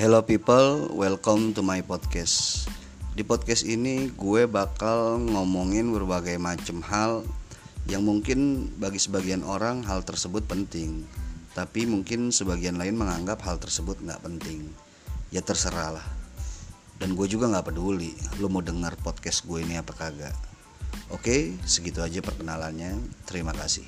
Hello people, welcome to my podcast. Di podcast ini gue bakal ngomongin berbagai macam hal yang mungkin bagi sebagian orang hal tersebut penting, tapi mungkin sebagian lain menganggap hal tersebut nggak penting. Ya terserah lah. Dan gue juga nggak peduli, lo mau dengar podcast gue ini apa kagak. Oke, segitu aja perkenalannya. Terima kasih.